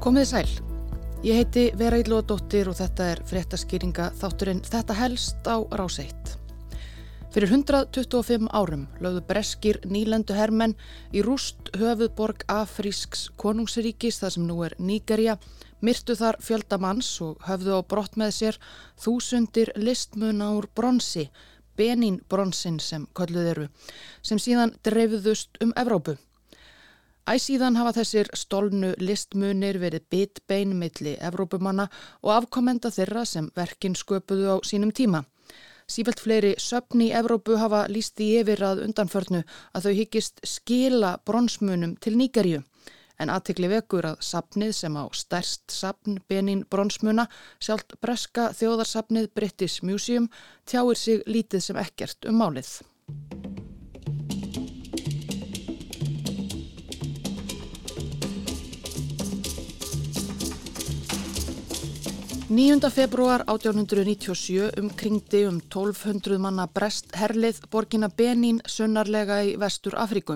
Komið sæl. Ég heiti Vera Ílóðadóttir og þetta er fréttaskýringa þátturinn Þetta helst á ráseitt. Fyrir 125 árum lögðu breskir nýlendu hermenn í rúst höfuðborg Afrísks konungsiríkis þar sem nú er Nígerja, myrtu þar fjöldamanns og höfðu á brott með sér þúsundir listmuna úr bronsi, Benín bronsin sem kölluð eru, sem síðan dreifuðust um Evrópu. Æsíðan hafa þessir stólnu listmunir verið bitbein milli Evrópumanna og afkomenda þeirra sem verkin sköpuðu á sínum tíma. Sífælt fleiri söpni í Evrópu hafa líst í yfir að undanförnu að þau hyggist skila bronsmunum til Nýgarju. En aðtikli vekur að sapnið sem á stærst sapn Benin bronsmuna, sjálft breska þjóðarsapnið British Museum, tjáir sig lítið sem ekkert um málið. 9. februar 1897 umkringdi um 1200 manna brest herlið borgina Benín sunnarlega í vestur Afríku.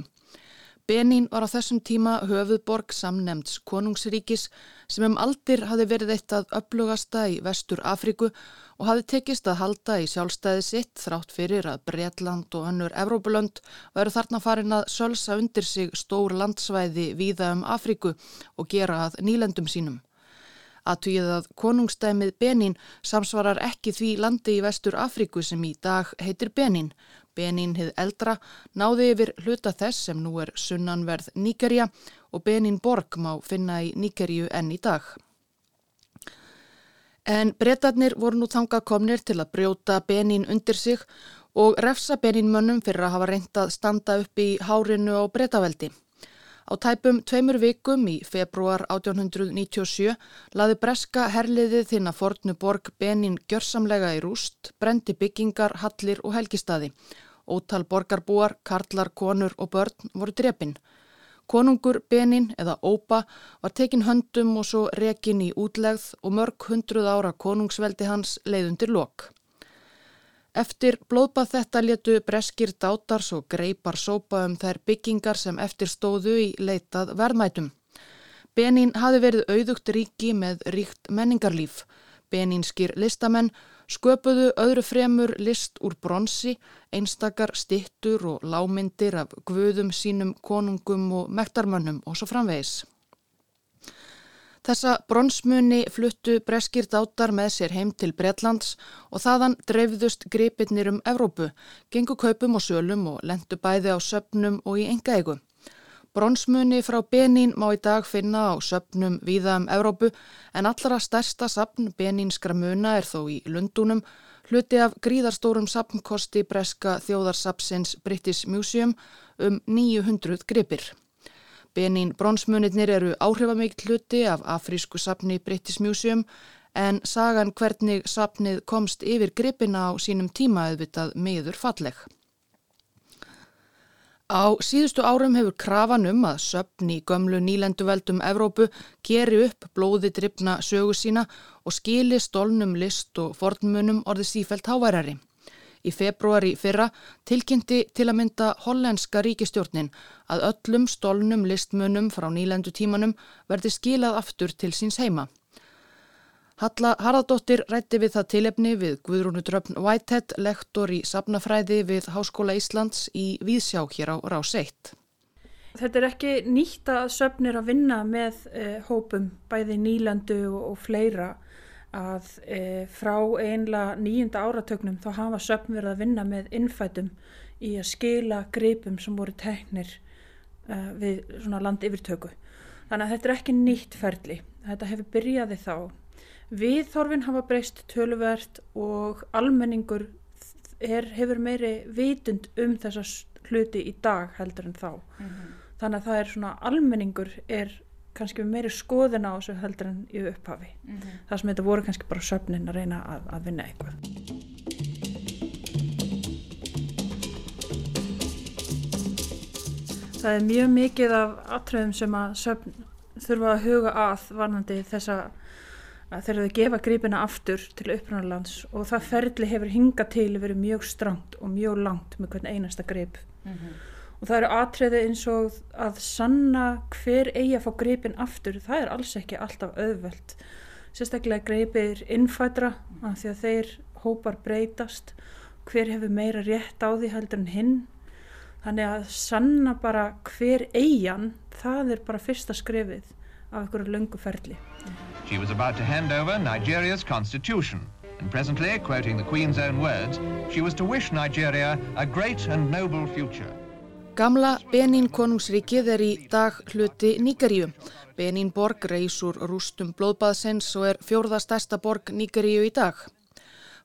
Benín var á þessum tíma höfuðborg samnemts konungsríkis sem um aldir hafi verið eitt að upplugasta í vestur Afríku og hafi tekist að halda í sjálfstæði sitt þrátt fyrir að Breitland og önnur Evrópulönd veru þarna farin að sölsa undir sig stór landsvæði víða um Afríku og gera að nýlendum sínum. Aðtvíð að konungstæmið Benín samsvarar ekki því landi í vestur Afríku sem í dag heitir Benín. Benín hið eldra náði yfir hluta þess sem nú er sunnanverð Níkerja og Benín borg má finna í Níkerju enn í dag. En breytarnir voru nú þangað komnir til að brjóta Benín undir sig og refsa Benín mönnum fyrir að hafa reyndað standa upp í hárinu á breytaveldi. Á tæpum tveimur vikum í februar 1897 laði breska herliðið þinn að fornu borg Benin gjörsamlega í rúst, brendi byggingar, hallir og helgistaði. Ótal borgarbúar, karlar, konur og börn voru drepin. Konungur Benin eða Ópa var tekin höndum og svo rekin í útlegð og mörg hundruð ára konungsveldi hans leiðundir lok. Eftir blóðbað þetta letu breskir dátars og greipar sópa um þær byggingar sem eftir stóðu í leitað verðmætum. Benín hafi verið auðugt ríki með ríkt menningarlíf. Benínskir listamenn sköpuðu öðru fremur list úr bronsi, einstakar stittur og lámyndir af guðum sínum konungum og mektarmönnum og svo framvegis. Þessa bronsmunni fluttu breskir dátar með sér heim til Bretlands og þaðan dreifðust gripirnir um Evrópu, gengu kaupum og sölum og lendu bæði á söpnum og í enga eigu. Bronsmunni frá Benín má í dag finna á söpnum víða um Evrópu en allra stærsta sapn Benínskra muna er þó í Lundunum, hluti af gríðarstórum sapnkosti breska þjóðarsapsins British Museum um 900 gripir. Benín bronsmunirnir eru áhrifameikt hluti af afrísku sapni British Museum en sagan hvernig sapnið komst yfir gripina á sínum tíma auðvitað meður falleg. Á síðustu árum hefur krafan um að söpni gömlu nýlenduveldum Evrópu geri upp blóði drifna sögu sína og skili stólnum list og fornmunum orði sífælt háværari. Í februari fyrra tilkynnti til að mynda hollenska ríkistjórnin að öllum stólnum listmunum frá nýlendu tímanum verði skilað aftur til síns heima. Halla Haraldóttir rætti við það tilefni við Guðrúnu Dröfn Whitehead, lektor í Sabnafræði við Háskóla Íslands í Víðsjá hér á Rás 1. Þetta er ekki nýtt að söfnir að vinna með eh, hópum, bæði nýlandu og, og fleira að e, frá einlega nýjunda áratögnum þá hafa söpn verið að vinna með innfætum í að skila gripum sem voru teknir e, við svona land yfirtöku. Þannig að þetta er ekki nýtt ferli. Þetta hefur byrjaði þá. Viðþorfin hafa breyst töluvert og almenningur er, hefur meiri vitund um þessa hluti í dag heldur en þá. Mm -hmm. Þannig að það er svona almenningur er kannski meiri skoðin á þessu heldur en í upphafi mm -hmm. það sem þetta voru kannski bara söfnin að reyna að, að vinna eitthvað Það er mjög mikið af atröðum sem að söfn þurfa að huga að varnandi þess að þegar þau gefa grípina aftur til upprannarlands og það ferli hefur hingað til verið mjög strangt og mjög langt með hvern einasta grip mm -hmm. Og það eru atriði eins og að sanna hver eigi að fá greipin aftur, það er alls ekki alltaf auðvelt. Sérstaklega greipir innfædra af því að þeir hópar breytast. Hver hefur meira rétt á því heldur en hinn? Þannig að sanna bara hver eigin það er bara fyrsta skrefið af einhverju löngu ferli. She was about to hand over Nigeria's constitution and presently, quoting the Queen's own words, she was to wish Nigeria a great and noble future Gamla Benín konungsríkið er í dag hluti Níkaríu. Benín borg reys úr rústum blóðbaðsins og er fjórða stærsta borg Níkaríu í dag.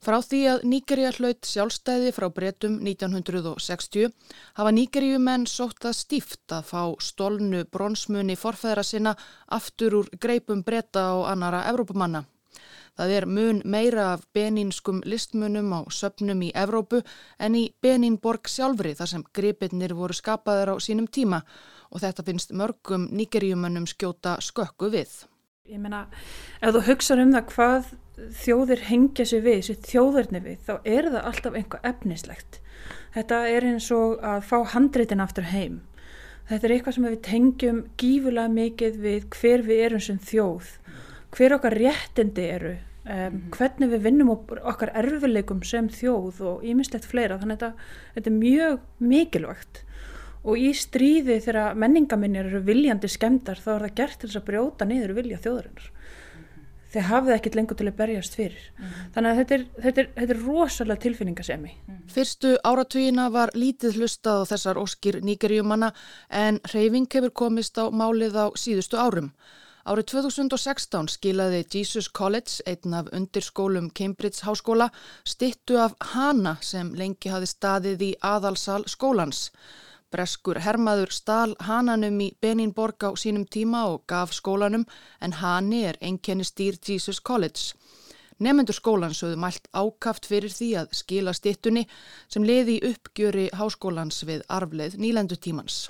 Frá því að Níkaríu hlaut sjálfstæði frá bretum 1960 hafa Níkaríu menn sótt að stíft að fá stólnu bronsmunni forfæðra sinna aftur úr greipum breta og annara Evrópumanna. Það er mun meira af benínskum listmunum á söpnum í Evrópu en í Benínborg sjálfri þar sem gripirnir voru skapaður á sínum tíma og þetta finnst mörgum nýgerjumönnum skjóta skökku við. Ég meina, ef þú hugsaður um það hvað þjóðir hengja sér við, sér þjóðurni við, þá er það alltaf einhvað efnislegt. Þetta er eins og að fá handreitin aftur heim. Þetta er eitthvað sem við tengjum gífulega mikið við hver við erum sem þjóð, hver okkar réttindi eru, Um, hvernig við vinnum okkar erfileikum sem þjóð og ímislegt fleira. Þannig að þetta, þetta er mjög mikilvægt. Og í stríði þegar menningaminnir eru viljandi skemdar þá er það gert til þess að brjóta niður vilja þjóðarinnar. Mm -hmm. þeir hafið ekkit lengur til að berjast fyrir. Mm -hmm. þannig að þetta er, þetta er, þetta er rosalega tilfinningasemi. Mm -hmm. Fyrstu áratugina var lítið hlustað á þessar óskir nýgerjumanna en reyfing hefur komist á málið á síðustu árum Árið 2016 skilaði Jesus College, einn af undirskólum Cambridge háskóla, stittu af hana sem lengi hafi staðið í aðalsal skólans. Breskur hermaður stál hananum í Beninborg á sínum tíma og gaf skólanum en hani er enkenni stýr Jesus College. Nefnendur skólans höfðu mælt ákaft fyrir því að skila stittunni sem leði uppgjöri háskólans við arfleð nýlendutímans.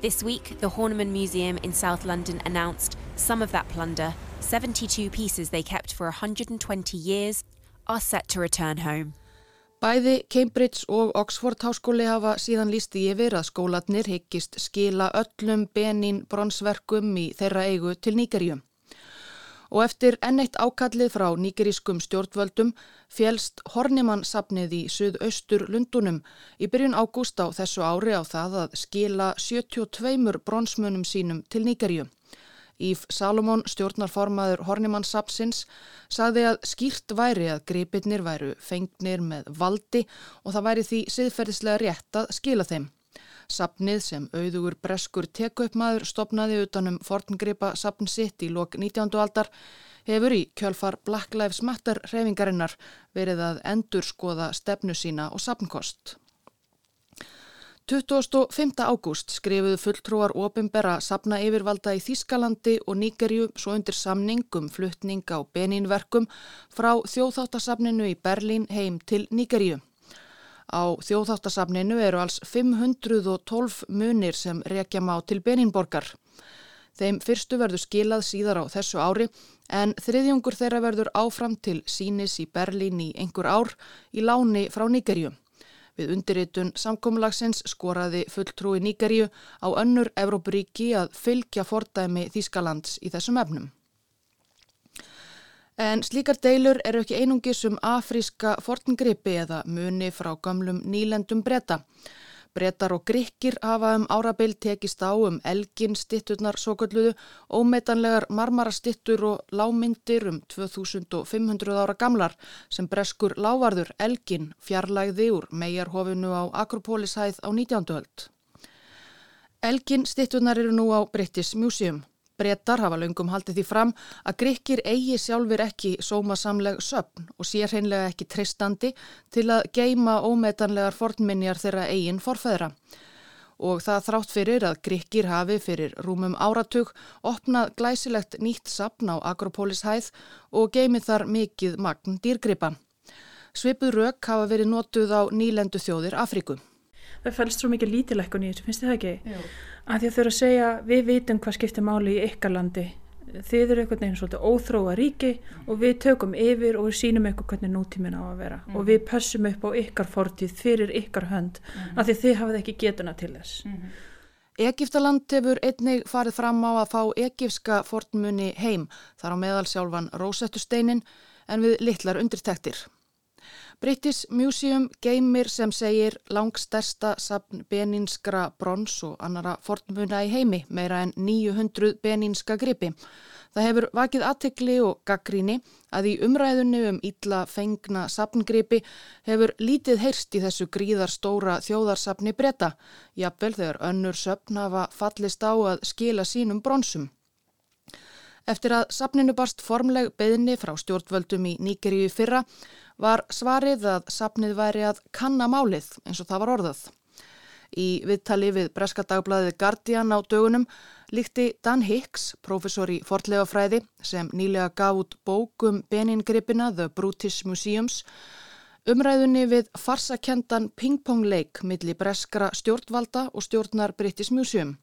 This week, the Horniman Museum in South London announced some of that plunder, 72 pieces they kept for 120 years, are set to return home. Bæði Cambridge og Oxford háskóli hafa síðan lísti yfir að skólatnir higgist skila öllum benin bronsverkum í þeirra eigu til Nýgarjum og eftir enneitt ákallið frá nýgerískum stjórnvöldum fjelst Hornimann-sapnið í suðaustur Lundunum í byrjun ágúst á þessu ári á það að skila 72 bronsmunum sínum til Nýgeríu. Íf Salomón, stjórnarformaður Hornimann-sapsins, sagði að skýrt væri að gripirnir væru fengnir með valdi og það væri því siðferðislega rétt að skila þeim. Sapnið sem auðugur breskur tekuppmaður stopnaði utanum forngripa sapn sitt í lok 19. aldar hefur í kjölfar Black Lives Matter reyfingarinnar verið að endur skoða stefnu sína og sapnkost. 25. ágúst skrifuðu fulltrúar opimbera sapna yfirvalda í Þískalandi og Níkerju svo undir samning um fluttning á Beninverkum frá þjóðþáttasapninu í Berlín heim til Níkerju. Á þjóðháttasafninu eru alls 512 munir sem rekja má til Beninborgar. Þeim fyrstu verður skilað síðar á þessu ári en þriðjungur þeirra verður áfram til sínis í Berlín í einhver ár í láni frá Níkerju. Við undirritun samkómulagsins skoraði fulltrúi Níkerju á önnur Evrópuríki að fylgja fordæmi Þískalands í þessum efnum. En slíkar deilur eru ekki einungis um afríska fortingripi eða muni frá gamlum nýlendum breyta. Breytar og gríkir hafa um árabil tekist á um elgin stitturnar svo gölluðu, ómetanlegar marmarastittur og lámyndir um 2500 ára gamlar sem breskur lávarður elgin fjarlægði úr megarhofinu á Akropólishæð á 19. höld. Elgin stitturnar eru nú á British Museum. Brettar hafa löngum haldið því fram að gríkir eigi sjálfur ekki sómasamleg söpn og sé hreinlega ekki tristandi til að geima ómetanlegar fornminjar þeirra eigin forfæðra. Og það þrátt fyrir að gríkir hafi fyrir rúmum áratug opnað glæsilegt nýtt sapn á Akropolis hæð og geimið þar mikið magn dýrgripa. Svipuð rauk hafa verið notuð á nýlendu þjóðir Afríku. Það fælst svo mikið lítilekkun í þessu, finnst þið það ekki? Jú að því að þau eru að segja við vitum hvað skiptir máli í ykkar landi þið eru einhvern veginn svolítið óþróa ríki og við tökum yfir og við sínum ykkur hvernig nútíminn á að vera og við pössum upp á ykkar fortíð fyrir ykkar hönd af því þið hafið ekki getuna til þess. Egiptaland hefur einnig farið fram á að fá egifska fornmunni heim þar á meðal sjálfan Rósettusteinin en við litlar undirtektir. British Museum geymir sem segir langstærsta sapn beninskra brons og annara fornmuna í heimi, meira en 900 beninska gripi. Það hefur vakið aðtekli og gaggríni að í umræðunni um ítla fengna sapngripi hefur lítið heyrst í þessu gríðar stóra þjóðarsapni bretta, jafnvel þegar önnur söpn hafa fallist á að skila sínum bronsum. Eftir að sapninu barst formleg beðinni frá stjórnvöldum í Níkeríu fyrra var svarið að sapnið væri að kanna málið eins og það var orðað. Í viðtali við Breska dagbladið Guardian á dögunum líkti Dan Hicks, professor í fortlegafræði sem nýlega gaf út bókum Beningripina The Brutish Museums, umræðunni við farsakendan pingpongleik millir breskra stjórnvalda og stjórnar British Museum.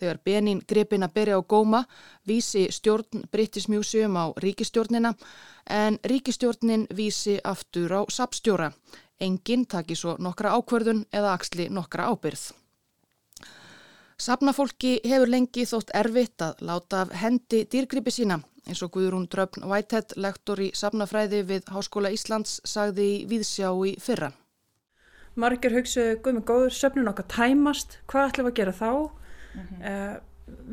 Þegar Benin gripin að berja á góma vísi stjórn British Museum á ríkistjórnina en ríkistjórnin vísi aftur á sapstjóra. Engin taki svo nokkra ákverðun eða axli nokkra ábyrð. Sapnafólki hefur lengi þótt erfitt að láta af hendi dýrgripi sína eins og Guðrún Dröfn Whitehead, lektor í sapnafræði við Háskóla Íslands, sagði í Víðsjá í fyrra. Marger hugsaðu, guð með góður, söpnun okkar tæmast, hvað ætlum við að gera þá? Mm -hmm. uh,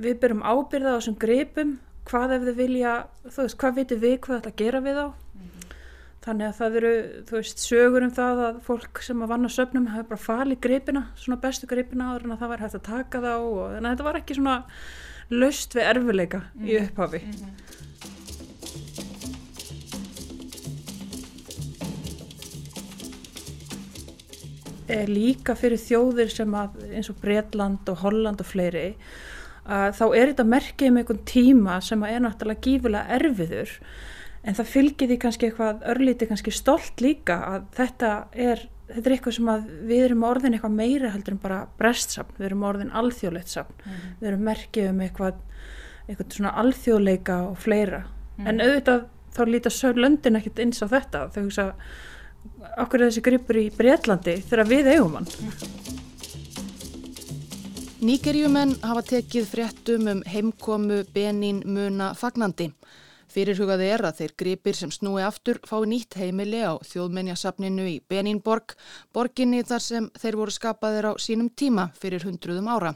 við byrjum ábyrða á þessum gripum hvað ef þið vilja, þú veist, hvað vitum við hvað þetta gera við á mm -hmm. þannig að það eru, þú veist, sögur um það að fólk sem að vanna söpnum hafa bara falið gripina, svona bestu gripina áður en að það var hægt að taka þá og þannig að þetta var ekki svona löst við erfileika mm -hmm. í mhm. upphafi líka fyrir þjóðir sem að eins og Breitland og Holland og fleiri þá er þetta merkið um einhvern tíma sem er náttúrulega gífulega erfiður en það fylgir því kannski eitthvað örlíti kannski stolt líka að þetta er, þetta er eitthvað sem að við erum orðin eitthvað meira heldur en bara brestsapn, við erum orðin alþjóðleitt sapn, mm við erum merkið um eitthvað, eitthvað svona alþjóðleika og fleira, mm en auðvitað þá líta sög löndin ekkert eins á þetta þau hugsa okkur er þessi gripur í Breitlandi þegar við eigum hann. Nýgerjumenn hafa tekið fréttum um heimkomu Benín muna fagnandi. Fyrirhugaði er að þeir gripir sem snúi aftur fái nýtt heimili á þjóðmenjasafninu í Benínborg, borginni þar sem þeir voru skapaðir á sínum tíma fyrir hundruðum ára.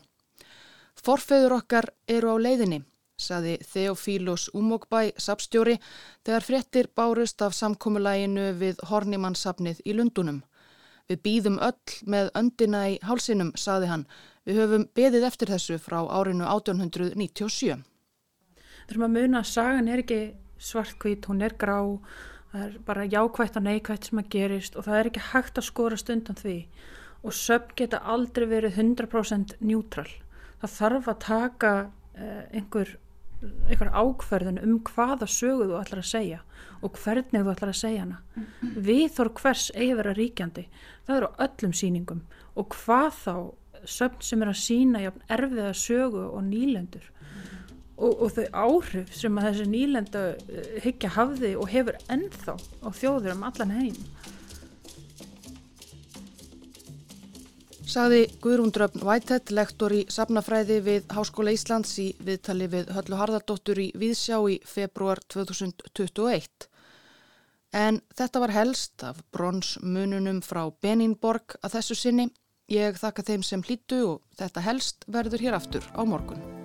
Forfeður okkar eru á leiðinni saði Theophilus Umokbæ sapstjóri þegar fréttir bárust af samkómulæginu við Hornimannsapnið í Lundunum. Við býðum öll með öndina í hálsinum, saði hann. Við höfum beðið eftir þessu frá árinu 1897. Þurfum að muna að sagan er ekki svartkvít, hún er grá, það er bara jákvægt og neikvægt sem að gerist og það er ekki hægt að skora stundan því og söpn geta aldrei verið 100% njútral. Það þarf að taka uh, einhver einhver ákverðin um hvaða sögu þú ætlar að segja og hvernig þú ætlar að segja hana mm -hmm. við þór hvers eigi vera ríkjandi það eru öllum síningum og hvað þá söfn sem er að sína erfiða sögu og nýlendur mm -hmm. og, og þau áhrif sem að þessi nýlenda higgja hafði og hefur ennþá á þjóður um allan heim Saði Guðrún Dröfn Whitehead, lektor í Safnafræði við Háskóla Íslands í viðtali við Höllu Harðardóttur í Víðsjá í februar 2021. En þetta var helst af bronsmununum frá Benínborg að þessu sinni. Ég þakka þeim sem hlýtu og þetta helst verður hér aftur á morgun.